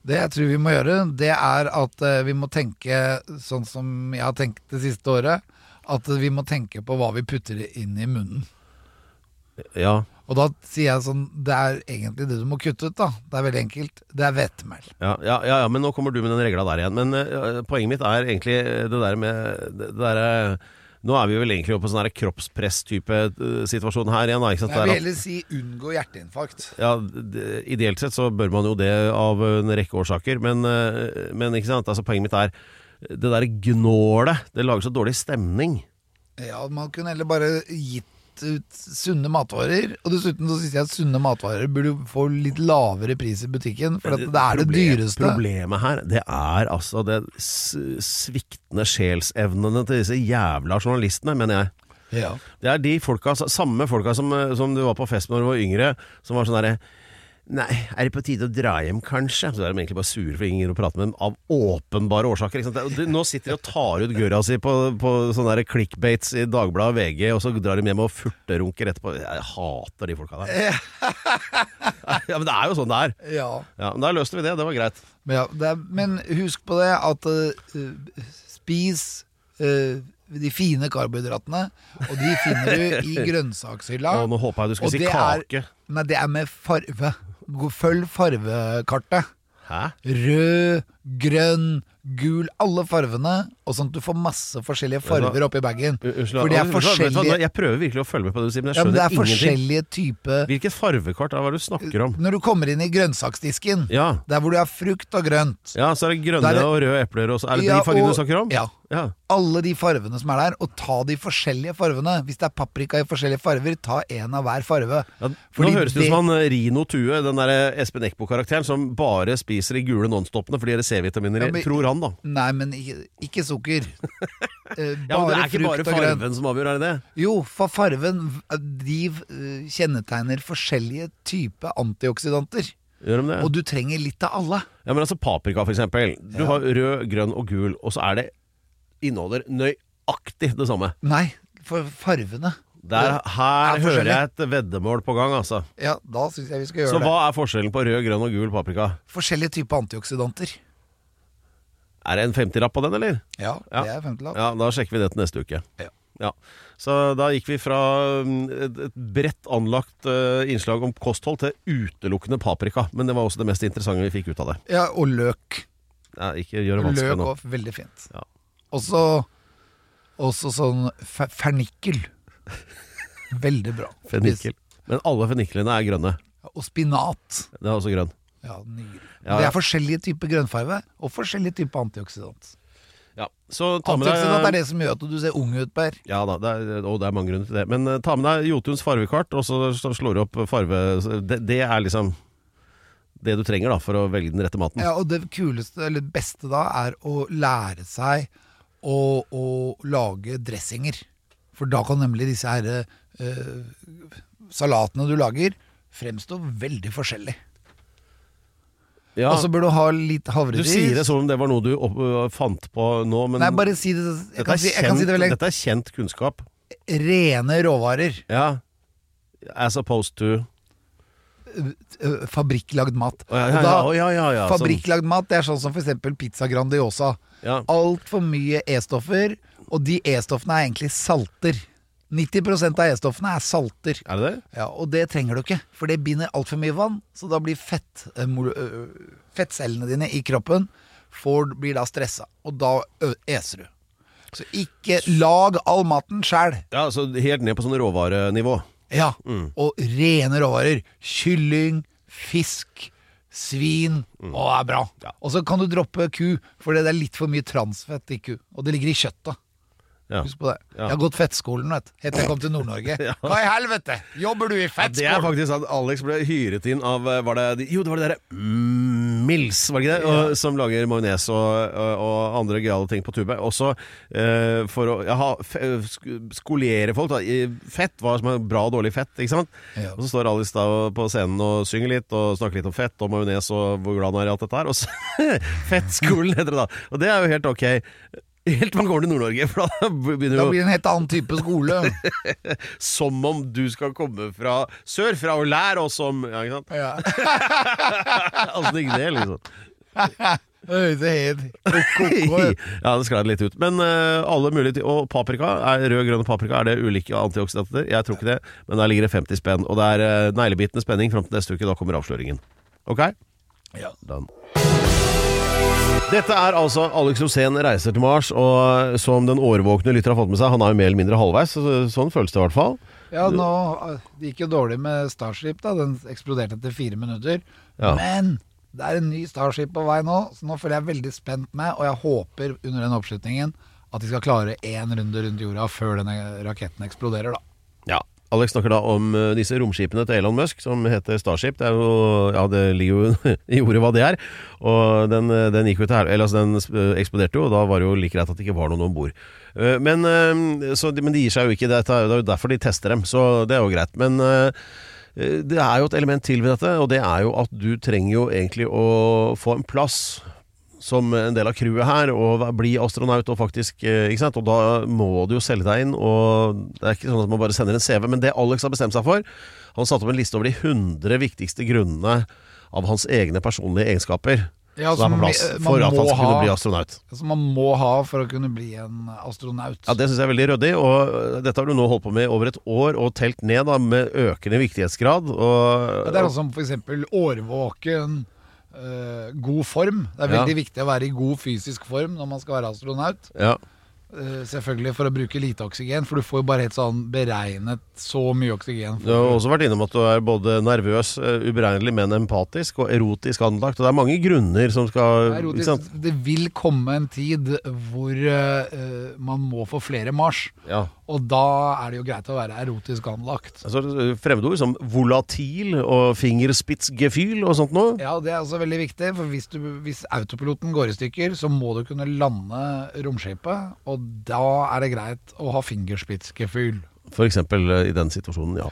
Det jeg tror vi må gjøre, det er at eh, vi må tenke sånn som jeg har tenkt det siste året. At vi må tenke på hva vi putter inn i munnen. Ja, Og da sier jeg sånn Det er egentlig det du må kutte ut, da. Det er veldig enkelt. Det er hvetemel. Ja, ja, ja, ja, men nå kommer du med den regla der igjen. Men uh, poenget mitt er egentlig det der med det, det uh, Nå er vi vel egentlig på sånn kroppspress-type eh, situasjon her igjen. Da? Jeg vil er heller si unngå hjerteinfarkt. Ja, Ideelt sett så bør man jo det av en rekke årsaker, men, eh, men ikke sant? Altså, poenget mitt er det der gnålet. Det lager så dårlig stemning. Ja, man kunne heller bare gitt ut sunne matvarer. Og dessuten så syns jeg at sunne matvarer burde få litt lavere pris i butikken, for at det er det Problem- dyreste. Problemet her, det er altså det s sviktende sjelsevnene til disse jævla journalistene, mener jeg. Ja. Det er de folka, samme folka som, eh, som du var på fest med da du var yngre, som var sånn derre Nei, er det på tide å dra hjem, kanskje? Så er de egentlig bare sure for ingen å prate med dem av åpenbare årsaker. Det- Nå sitter de og tar ut gørra si på, på sånne der clickbaits i Dagbladet og VG, og så drar de hjem og furterunker etterpå. Jeg hater de folka der. (laughs) Ja, men det er jo sånn det er. ja. Ja, men Da løste vi det, det var greit. Men, ja, det er, men husk på det at uh, spis uh, de fine karbohydratene, og de finner du i (laughs) grønnsakshylla. Og nå håpa jeg du skulle si kake. er-. Nei, det er med farve. Gå- Følg farvekartet. Hæ? Rød, grønn, gul, alle farvene. Og sånn at du får masse forskjellige farger oppi bagen. Unnskyld, For det er forskjellige Jeg prøver virkelig å følge med på det du sier, men jeg Ja, men skjønner det er forskjellige type... Hvilket farvekart er det du snakker om? Når du kommer inn i grønnsaksdisken, Ja, der hvor du har frukt og grønt ja så er det grønne er det... og røde epler også. Er det Ja, de fargene og- du snakker om? Ja. ja. alle de farvene som er der, og ta de forskjellige farvene. Hvis det er paprika i forskjellige farver, ta en av hver farve. Ja, nå høres det ut som han eh, Rino Tue, den der Espen Eckbo-karakteren, som bare spiser de gule nonstopene fordi det er C-vitaminer i. Tror han, da. Nei, men ikke, ikke sukker. (laughs) Eh, Ja, men Det er ikke bare farven som avgjør, er det det? Jo, for farven De eh, kjennetegner forskjellige typer antioksidanter. Og du trenger litt av alle. Ja, men altså Paprika, for eksempel. Du har rød, grønn og gul, og så er det inneholder nøyaktig det samme. Nei, for farvene. Der, her er hører jeg et veddemål på gang, altså. Ja, da synes jeg vi skal Så gjøre det. hva er forskjellen på rød, grønn og gul paprika? Forskjellige typer antioksidanter. Er det en 50-rapp på den, eller? Ja, Ja. det er 50-lapp. Ja, da sjekker vi det til neste uke. Ja. Ja. Så da gikk vi fra mm, et, bredt anlagt eh, innslag om kosthold til utelukkende paprika. Men det var også det mest interessante vi fikk ut av det. Ja, og løk. Ja, ikke gjør det vanskelig Løk nå. òg, veldig fint. Ja. Også, også sånn fernikkel. Veldig bra. (laughs) Fernikkel. Men alle ferniklene er grønne. Og spinat. Det er også grønn. Ja, nydelig. Ja, Det er forskjellige typer grønnfarve, og forskjellige typer antioxidant. Ja, så ta med Antioxidant er det som gjør at du ser ung ut, Per. Ja da, det er, og det er mange grunner til det. Men uh, ta med deg Jotuns farvekart, og så så slår du opp farve det, det er liksom det du trenger da for å velge den rette maten. Ja, og det kuleste, eller beste da, er å lære seg å, å lage dressinger. For da kan nemlig disse her uh, salatene du lager, fremstå veldig forskjellig. Ja, Og så bør du ha litt du sier det som om det var noe du opp, fant på nå, men Nei, bare si det. Jeg kan si, jeg kan kjent, si det veldig dette er kjent kunnskap. Rene råvarer. Ja. As opposed to eh, Fabrikklagd mat. Oh, ja, ja, ja, ja, ja, ja, sånn. Fabrikklagd mat det er sånn som f.eks. pizza Grandiosa. Ja. Altfor mye E-stoffer, og de E-stoffene er egentlig salter. 90 av E-stoffene er salter. Er det det? Ja, Og det trenger du ikke, for det binder altfor mye vann. Så da blir fett, eh, fettcellene dine i kroppen får, blir da stressa, og da eser du. Så ikke lag all maten sjæl. Ja, så helt ned på sånn råvarenivå. Ja, og rene råvarer. Kylling, fisk, svin. Å, det er bra. Og så kan du droppe ku, for det er litt for mye transfett i ku. Og det ligger i kjøttet. Ja. Husk på det. Ja. Jeg har gått fettskolen, vet. Helt til jeg kom til Nord-Norge. (laughs) Hva i helvete? Jobber du i Ja, det er faktisk at Alex ble hyret inn av eh, var det, Jo, det var det derre mm, Mills, var det ikke det? Og, som lager majones og, og, og andre gøyale ting på tube. Også eh, for å ja, skolere folk. Da. i Fett, hva som er bra og dårlig fett. Ikke sant? Og så står Alex da på scenen og synger litt og snakker litt om fett og majones og hvor glad han er i alt dette her. Og så (laughs) Fettskolen heter det da. Og det er jo helt ok. Helt til man kommer til Nord-Norge, for da begynner Da jo blir det en helt annen type skole. (laughs) som om du skal komme fra sørfra og lære oss om Ja, ikke sant? Ja. (laughs) Altså, det er ikke det, liksom. Det helt ko-ko. (laughs) ja, det sklei litt ut. Men eh, alle mulige ti- Og paprika, er rød, grønn paprika, er det ulike antioksidanter? Jeg tror ikke det, men der ligger det 50 spenn. Og det er uh, neglebitende spenning fram til neste uke. Da kommer avsløringen. Ok? Ja. Done. Dette er altså Alex Rosén reiser til Mars, og som den årvåkne lytter har fått med seg, han er jo mer eller mindre halvveis, så, sånn føles det i hvert fall. Ja, nå Det gikk jo dårlig med Starship, da. Den eksploderte etter fire minutter. Ja. Men det er en ny Starship på vei nå, så nå føler jeg veldig spent med, og jeg håper under den oppslutningen at de skal klare én runde rundt jorda før denne raketten eksploderer, da. Ja. Alex snakker da om eh, disse romskipene til Elon Musk, som heter Starship. Det jo, ja, det ligger jo (laughs) i ordet hva det er. Og den, eh, den gikk jo til eller altså den eh, eksploderte jo, og da var det jo like greit at det ikke var noen om bord. Men, men de gir seg jo ikke. Det er jo derfor de tester dem, så det er jo greit. Men det er jo et element til ved dette, og det er jo at du trenger jo egentlig å få en plass som en del av crewet her, og bli astronaut og faktisk eh, Ikke sant? Og da må du jo selge deg inn, og det er ikke sånn at man bare sender en CV. Men det Alex har bestemt seg for Han satte opp en liste over de 100 viktigste grunnene av hans egne personlige egenskaper Ja, som på plass man for at han skal kunne bli astronaut. Som man må ha for å kunne bli en astronaut. Ja, Det syns jeg er veldig ryddig, og øh, dette har du nå holdt på med over et år og telt ned da med økende viktighetsgrad. Og, Ja, det er sånn som f.eks. årvåken, eh, god form. Det er Ja. veldig viktig å være i god fysisk form når man skal være astronaut. ja. Eh, selvfølgelig for å bruke lite oksygen, for du får jo bare helt sånn beregnet så mye oksygen. Du har også vært innom at du er både nervøs, øh, uberegnelig, men empatisk og erotisk anlagt. Og det er mange grunner som skal er erotisk. Det vil komme en tid hvor uh, man må få flere Mars, Ja. og da er det jo greit å være erotisk anlagt. Altså, fremmedord som volatil og fingerspitzgefühl og sånt noe. Ja, det er også veldig viktig, for hvis, du, hvis autopiloten går i stykker, så må du kunne lande romskipet, og da er det greit å ha fingerspitzgefühl. Eksempel øh, i den situasjonen, ja.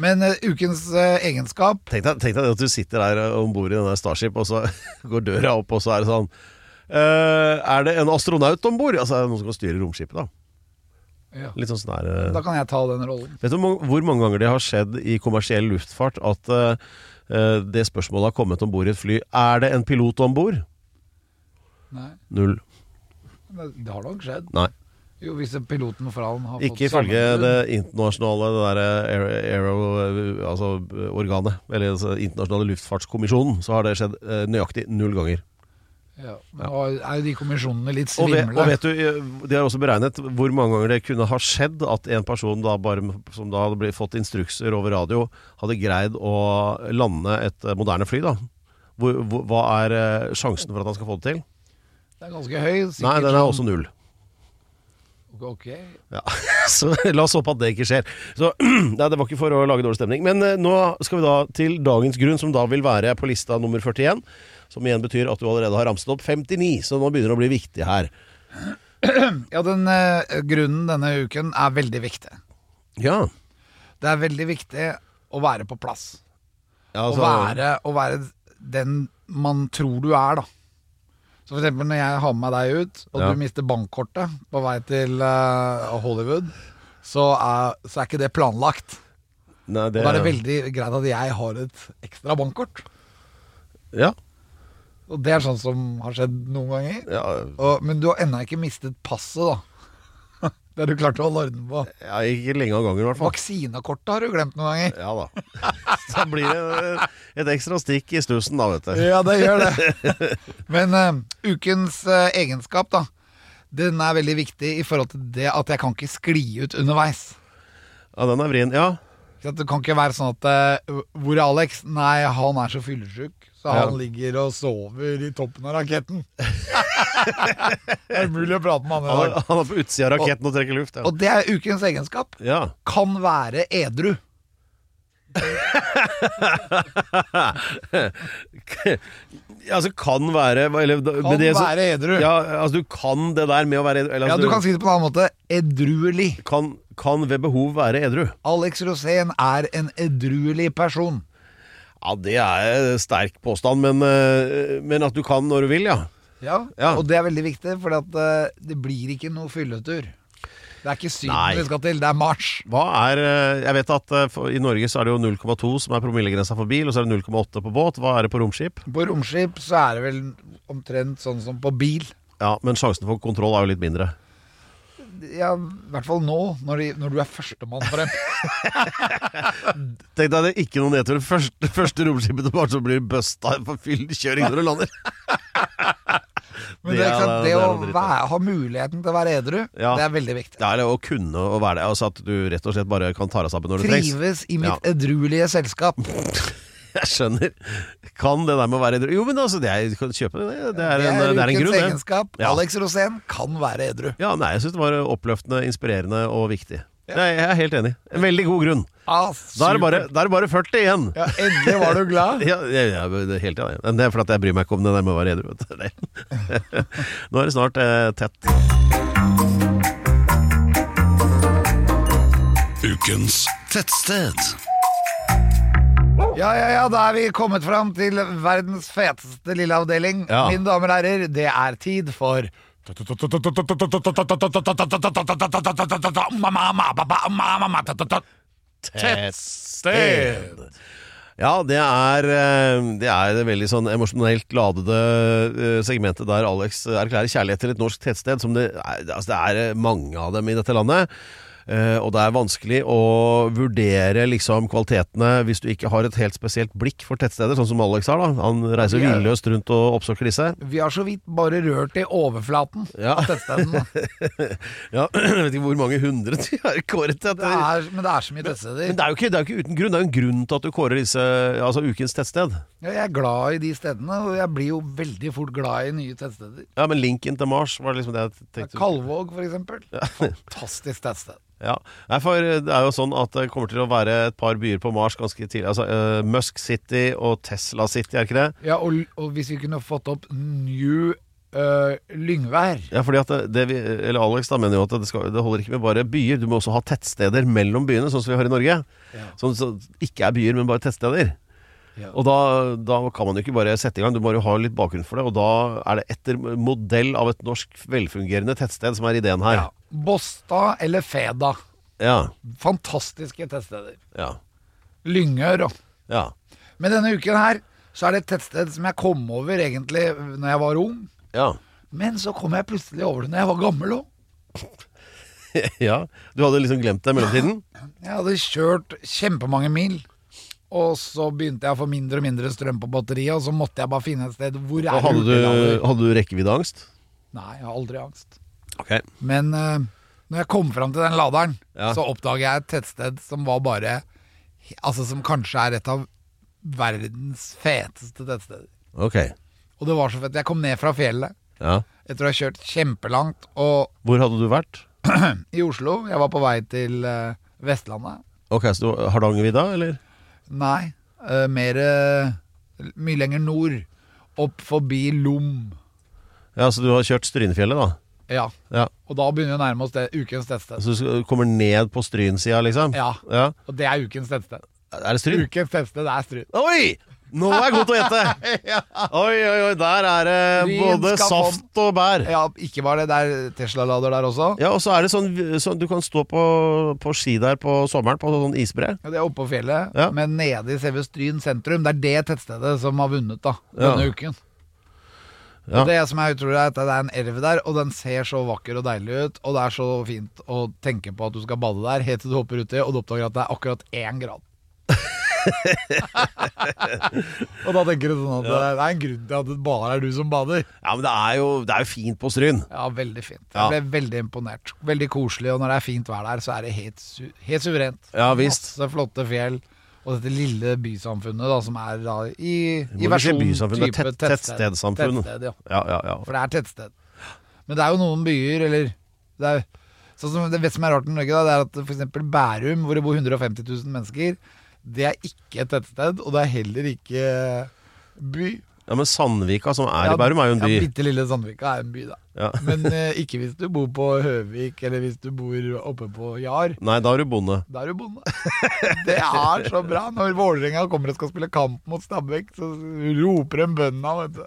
Men uh, ukens uh, egenskap Tenk deg, tenk deg at du sitter der om bord i denne Starship, og så (laughs) går døra opp, og så er det sånn uh, Er det en astronaut om bord? Altså er det noen som kan styre romskipet, da? ja, Litt sånn sånn der, Da kan jeg ta den rollen. Vet du hvor mange- ganger det har skjedd i kommersiell luftfart at det spørsmålet har kommet om bord i et fly Er det en pilot om bord? Null. Det har nok skjedd. Nei. Jo, hvis piloten fra han har fått Ikke ifølge det internasjonale det der aero, aero, altså organet, eller altså internasjonale luftfartskommisjonen, så har det skjedd nøyaktig null ganger. Ja, Nå er de kommisjonene litt Og vet, og vet du, eh, De har også beregnet hvor mange ganger det kunne ha skjedd at en person da bare, som da hadde blitt, fått instrukser over radio, hadde greid å lande et eh, moderne fly. da hvor, hvor, Hva er eh, sjansen for at han skal få det til? Det er ganske høy. sikkert Nei, den er sånn- også null. Ok. Ja. (laughs) Så la oss håpe at det ikke skjer. Så (clears throat) nei, Det var ikke for å lage dårlig stemning. Men eh, nå skal vi da til dagens grunn, som da vil være på lista nummer 41. Som igjen betyr at du allerede har ramset opp 59, så nå begynner det å bli viktig her. (clears throat) Ja, den eh, grunnen denne uken er veldig viktig. Ja, Det er veldig viktig å være på plass. ja Å altså, være, å være den man tror du er, da. Så for eksempel når jeg har med deg ut, og Ja. du mister bankkortet på vei til eh, Hollywood, så er, så er ikke det planlagt. nei, Og da er det veldig greit at jeg har et ekstra bankkort. Ja, Og det er sånn som har skjedd noen ganger. ja, Og, men du har ennå ikke mistet passet, da. Det har du klart å holde orden på. ja, ikke lenge av gangen i hvert fall. Vaksinekortet har du glemt noen ganger. Ja da. (laughs) Så blir det et ekstra stikk i stussen da, vet du. Ja, det gjør det. Men uh, ukens uh, egenskap, da. Den er veldig viktig i forhold til det at jeg kan ikke skli ut underveis. Ja, den er vrien. Ja. Det kan ikke være sånn at uh, Hvor er Alex? Nei, han er så fyllesyk, så Ja. han ligger og sover i toppen av raketten. (laughs) det er umulig å prate med han i Han er, dag. han er på utsida av raketten og trekker luft. Ja. Og det er ukens egenskap. ja. Kan være edru. (laughs) altså, kan være eller, Kan det, så- være edru. Ja, altså, du kan det der med å være eller, Ja, altså, du kan si det på en annen måte. Edruelig. kan, kan ved behov være edru. Alex Rosén er en edruelig person. Ja, det er sterk påstand, men, eh, men at du kan når du vil, ja. Ja, Ja. og det er veldig viktig, for det blir ikke noe fylletur. Det er ikke Syden vi skal til, det er Mars. Hva er eh, Jeg vet at eh, i Norge så er det jo 0,2 som er promillegrensa for bil, og så er det 0,8 på båt. Hva er det på romskip? På romskip så er det vel omtrent sånn som på bil. Ja, Men sjansen for kontroll er jo litt mindre. Ja, I hvert fall nå, når, de, når du er førstemann frem. (laughs) Tenk deg det er ikke noen nedtur. Første, første romskipet til så blir busta for fyllkjøring når du lander. (laughs) Men det, er ikke sant, det, det å være, ha muligheten til å være edru, Ja. det er veldig viktig. Ja, eller å kunne å være det. Altså at du rett og slett bare kan ta deg sammen når du trengs. Trives i mitt Ja. edruelige selskap. (laughs) (laughs) Jeg skjønner. Kan det der med å være edru Jo, men altså, det er, kjøpe det. Det er en, det er en ukens grunn, det. egenskap. Ja. Alex Rosén kan være edru. Ja, nei, jeg syns det var oppløftende, inspirerende og viktig. Nei, jeg er helt enig. En veldig god grunn. Ah, Da er det bare, da er det bare 40 igjen. Ja, endelig var du glad. (laughs) Ja, ja, ja, det er helt enig. Men det er fordi jeg bryr meg ikke om det der med å være edru. Det- (laughs) Nå er det snart eh, tett. Ukens tettsted. Ja, ja, ja, da er vi kommet fram til verdens feteste lille avdeling. Ja. Mine damer og herrer, det er tid for Tettsted. Ja, det er, eh, det er det veldig sånn emosjonelt ladede eh, segmentet der Alex erklærer kjærlighet til et norsk tettsted. Som det, altså det er mange av dem i dette landet. Eh, og det er vanskelig å vurdere liksom kvalitetene hvis du ikke har et helt spesielt blikk for tettsteder, sånn som Alex har. da Han reiser Ja. hvilløst rundt og oppsøker disse. Vi har så vidt bare rørt i overflaten Ja. av tettstedene. (laughs) Ja, (clears throat) Jeg vet ikke hvor mange hundre de har kåret til. Det er, men det er så mye Men tettsteder. det er, jo ikke, det er jo ikke uten grunn. Det er jo en grunn til at du kårer disse Altså ukens tettsted. Ja, jeg er glad i de stedene, og jeg blir jo veldig fort glad i nye tettsteder. Ja, men linken til Mars var liksom det jeg tenkte. Kalvåg, for eksempel. (laughs) Fantastisk tettsted. Ja, Nei, for det er jo sånn at det kommer til å være et par byer på Mars ganske tidlig. Altså uh, Musk City og Tesla City, er ikke det? Ja, og, og hvis vi kunne fått opp New uh, Lyngvær Ja, fordi at det, det vi, eller Alex da mener jo at det, skal, det holder ikke med bare byer. Du må også ha tettsteder mellom byene, sånn som vi har i Norge. Ja. som ikke er byer, men bare tettsteder. Ja. Og da, da kan man jo ikke bare sette i gang, du må jo ha litt bakgrunn for det. Og da er det etter modell av et norsk velfungerende tettsted som er ideen her. ja. Båstad eller Feda. Ja. Fantastiske tettsteder. Ja. Lyngør og ja. Men denne uken her så er det et tettsted som jeg kom over egentlig når jeg var ung. ja. Men så kom jeg plutselig over det når jeg var gammel òg. (laughs) ja. Du hadde liksom glemt det i mellomtiden? Jeg hadde kjørt kjempemange mil. Og så begynte jeg å få mindre og mindre strøm på batteriet, og så måtte jeg bare finne et sted hvor Og er hadde du, hadde du rekkeviddeangst? Nei, jeg har aldri angst. Ok. Men uh, når jeg kom fram til den laderen, Ja. så oppdaget jeg et tettsted som var bare Altså som kanskje er et av verdens feteste tettsteder. Ok. Og det var så fett. Jeg kom ned fra fjellet Ja. etter å ha kjørt kjempelangt og Hvor hadde du vært? (clears throat) i Oslo. Jeg var på vei til uh, Vestlandet. Ok, så Hardangervidda, eller? Nei, uh, mer Mye lenger nord. Opp forbi Lom. Ja, så du har kjørt Strynefjellet, da? Ja. Ja. Og da begynner vi å nærme oss det ukens tettsted. Så du kommer ned på Strynsida, liksom? Ja. ja. Og det er ukens tettsted. Er det Stryn? Ukens tettsted er Stryn. Oi! Nå er jeg god til å gjette! (laughs) Oi, oi, oi, der er det både saft og bær. Ja, ikke bare det. Det er Tesla-lader der også. Ja, og så er det sånn, sånn Du kan stå på, på ski der på sommeren, på sånn isbre. Ja, Det er oppe på fjellet, Ja. men nede i selve Stryn sentrum. Det er det tettstedet som har vunnet da Ja. denne uken. Ja. Og Det som er utrolig, er at det er en elv der, og den ser så vakker og deilig ut. Og det er så fint å tenke på at du skal bade der, helt til du hopper uti, og du oppdager at det er akkurat én grad. (laughs) og da tenker du sånn at er det er en grunn til at det bare er du som bader. Ja, men det er jo, det er jo fint på Stryn. Ja, veldig fint. Jeg ble veldig imponert. Veldig koselig, og når det er fint vær der, så er det helt, su helt suverent. Ja, visst. Masse flotte fjell. Og dette lille bysamfunnet da, som er da i, i versjon bysamfunn, type tett- tettstedsamfunn. Tettsted, ja. Ja, ja, ja. For det er tettsted. Men det er jo noen byer, eller det er, sånn som, Det vet som er rart i Norge, da, det er at f.eks. Bærum, hvor det bor 150 000 mennesker, det er ikke et tettsted, og det er heller ikke by. Ja, men Sandvika, som er i Bærum, er jo en by. Ja, Bitte lille Sandvika er en by, da. Ja. (laughs) Men eh, ikke hvis du bor på Høvik, eller hvis du bor oppe på Jar. Nei, da er du bonde. Da er du bonde. (laughs) Det er så bra. Når Vålerenga kommer og skal spille kamp mot Stabæk, så roper de bøndene, vet du.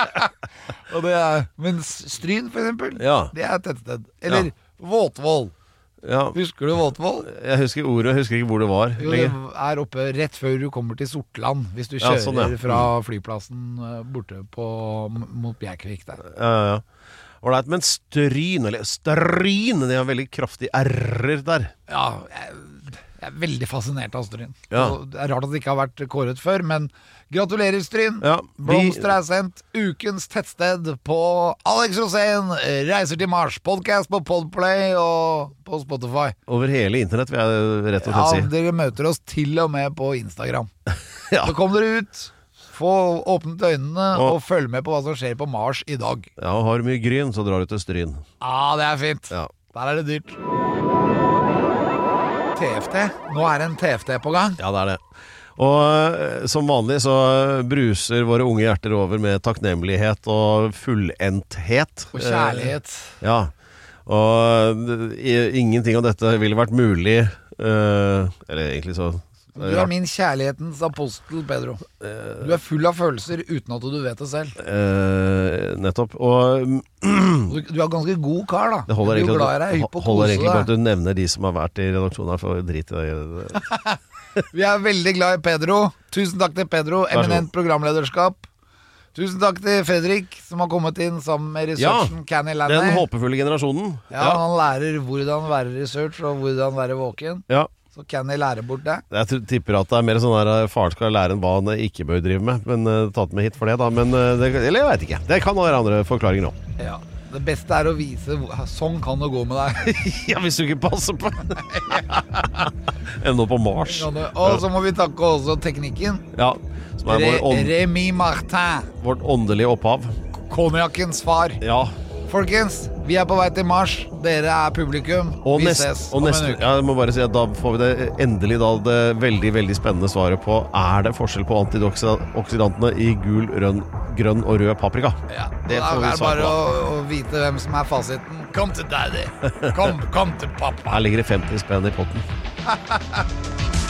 (laughs) og det er, men Stryn, for eksempel, Ja. det er et tettsted. Eller Ja. Våtvoll. Ja, Husker du Våtvoll? jeg husker ordet, jeg husker ikke hvor det var. Jo, det er oppe rett før du kommer til Sortland. Hvis du Ja, kjører sånn, ja. fra flyplassen eh, borte på, mot Bjerkvik der. Ja, ja, ja. Ålreit, men Stryn, eller Stryn, de har veldig kraftig r-er der. Ja, jeg, Jeg er veldig fascinert av Stryn. Ja. Det er rart at det ikke har vært kåret før, men gratulerer, Stryn. Ja, vi- Blomster er sendt. Ukens tettsted på Alex Rosén reiser til Mars. Podcast på Podplay og på Spotify. Over hele internett, vil jeg rett og slett si. Ja, dere møter oss til og med på Instagram. (laughs) Ja. Så kom dere ut. Få åpnet øynene Og- og følg med på hva som skjer på Mars i dag. Ja, og har du mye gryn, så drar du til Stryn. Ja, det er fint. Ja. Der er det dyrt. TFT. Nå er en TFT på gang. Ja, det er det. Og eh, som vanlig så bruser våre unge hjerter over med takknemlighet og fullendthet. Og kjærlighet. Eh, ja. Og ingenting av dette ville vært mulig eh, Eller egentlig så Du er min kjærlighetens apostel, Pedro. Du er full av følelser uten at du vet det selv. Uh, Nettopp. Og mm, Du, du er ganske god kar, da. det holder er egentlig, glad i deg, på holder egentlig på at du nevner de som har vært i redaksjonen her, for drit i det. (laughs) Vi er veldig glad i Pedro. Tusen takk til Pedro, eminent programlederskap. Tusen takk til Fredrik, som har kommet inn sammen med researchen Canny Den håpefulle generasjonen. Ja, Han lærer hvordan være research og hvordan være våken. ja. Så jeg lærer bort det. Jeg tipper at det er mer sånn der eh, faren skal lære en hva han ikke bør drive med. Men uh, tatt med hit for det, da. Men, uh, det, eller jeg veit ikke. Det kan være andre forklaringer òg. (laughs) Ja. Det beste er å vise Sånn kan det gå med deg. (laughs) ja, hvis du ikke passer på. (laughs) Ennå på Mars. Og så må vi takke også teknikken. Ja, som Re Remi Martin. vårt åndelige opphav. Konjakkens far. Ja. Folkens, vi er på vei til Mars. Dere er publikum. Og, vi nest, ses og om neste en uke. ja, jeg må bare si at Da får vi det endelig da det veldig veldig spennende svaret på Er det forskjell på antioksidantene i gul, rønn, grønn og rød paprika. Ja, Det får vi er det er bare å, å vite hvem som er fasiten. Kom til daddy. Kom, (laughs) kom til pappa. Her ligger det 50 spenn i potten. (laughs)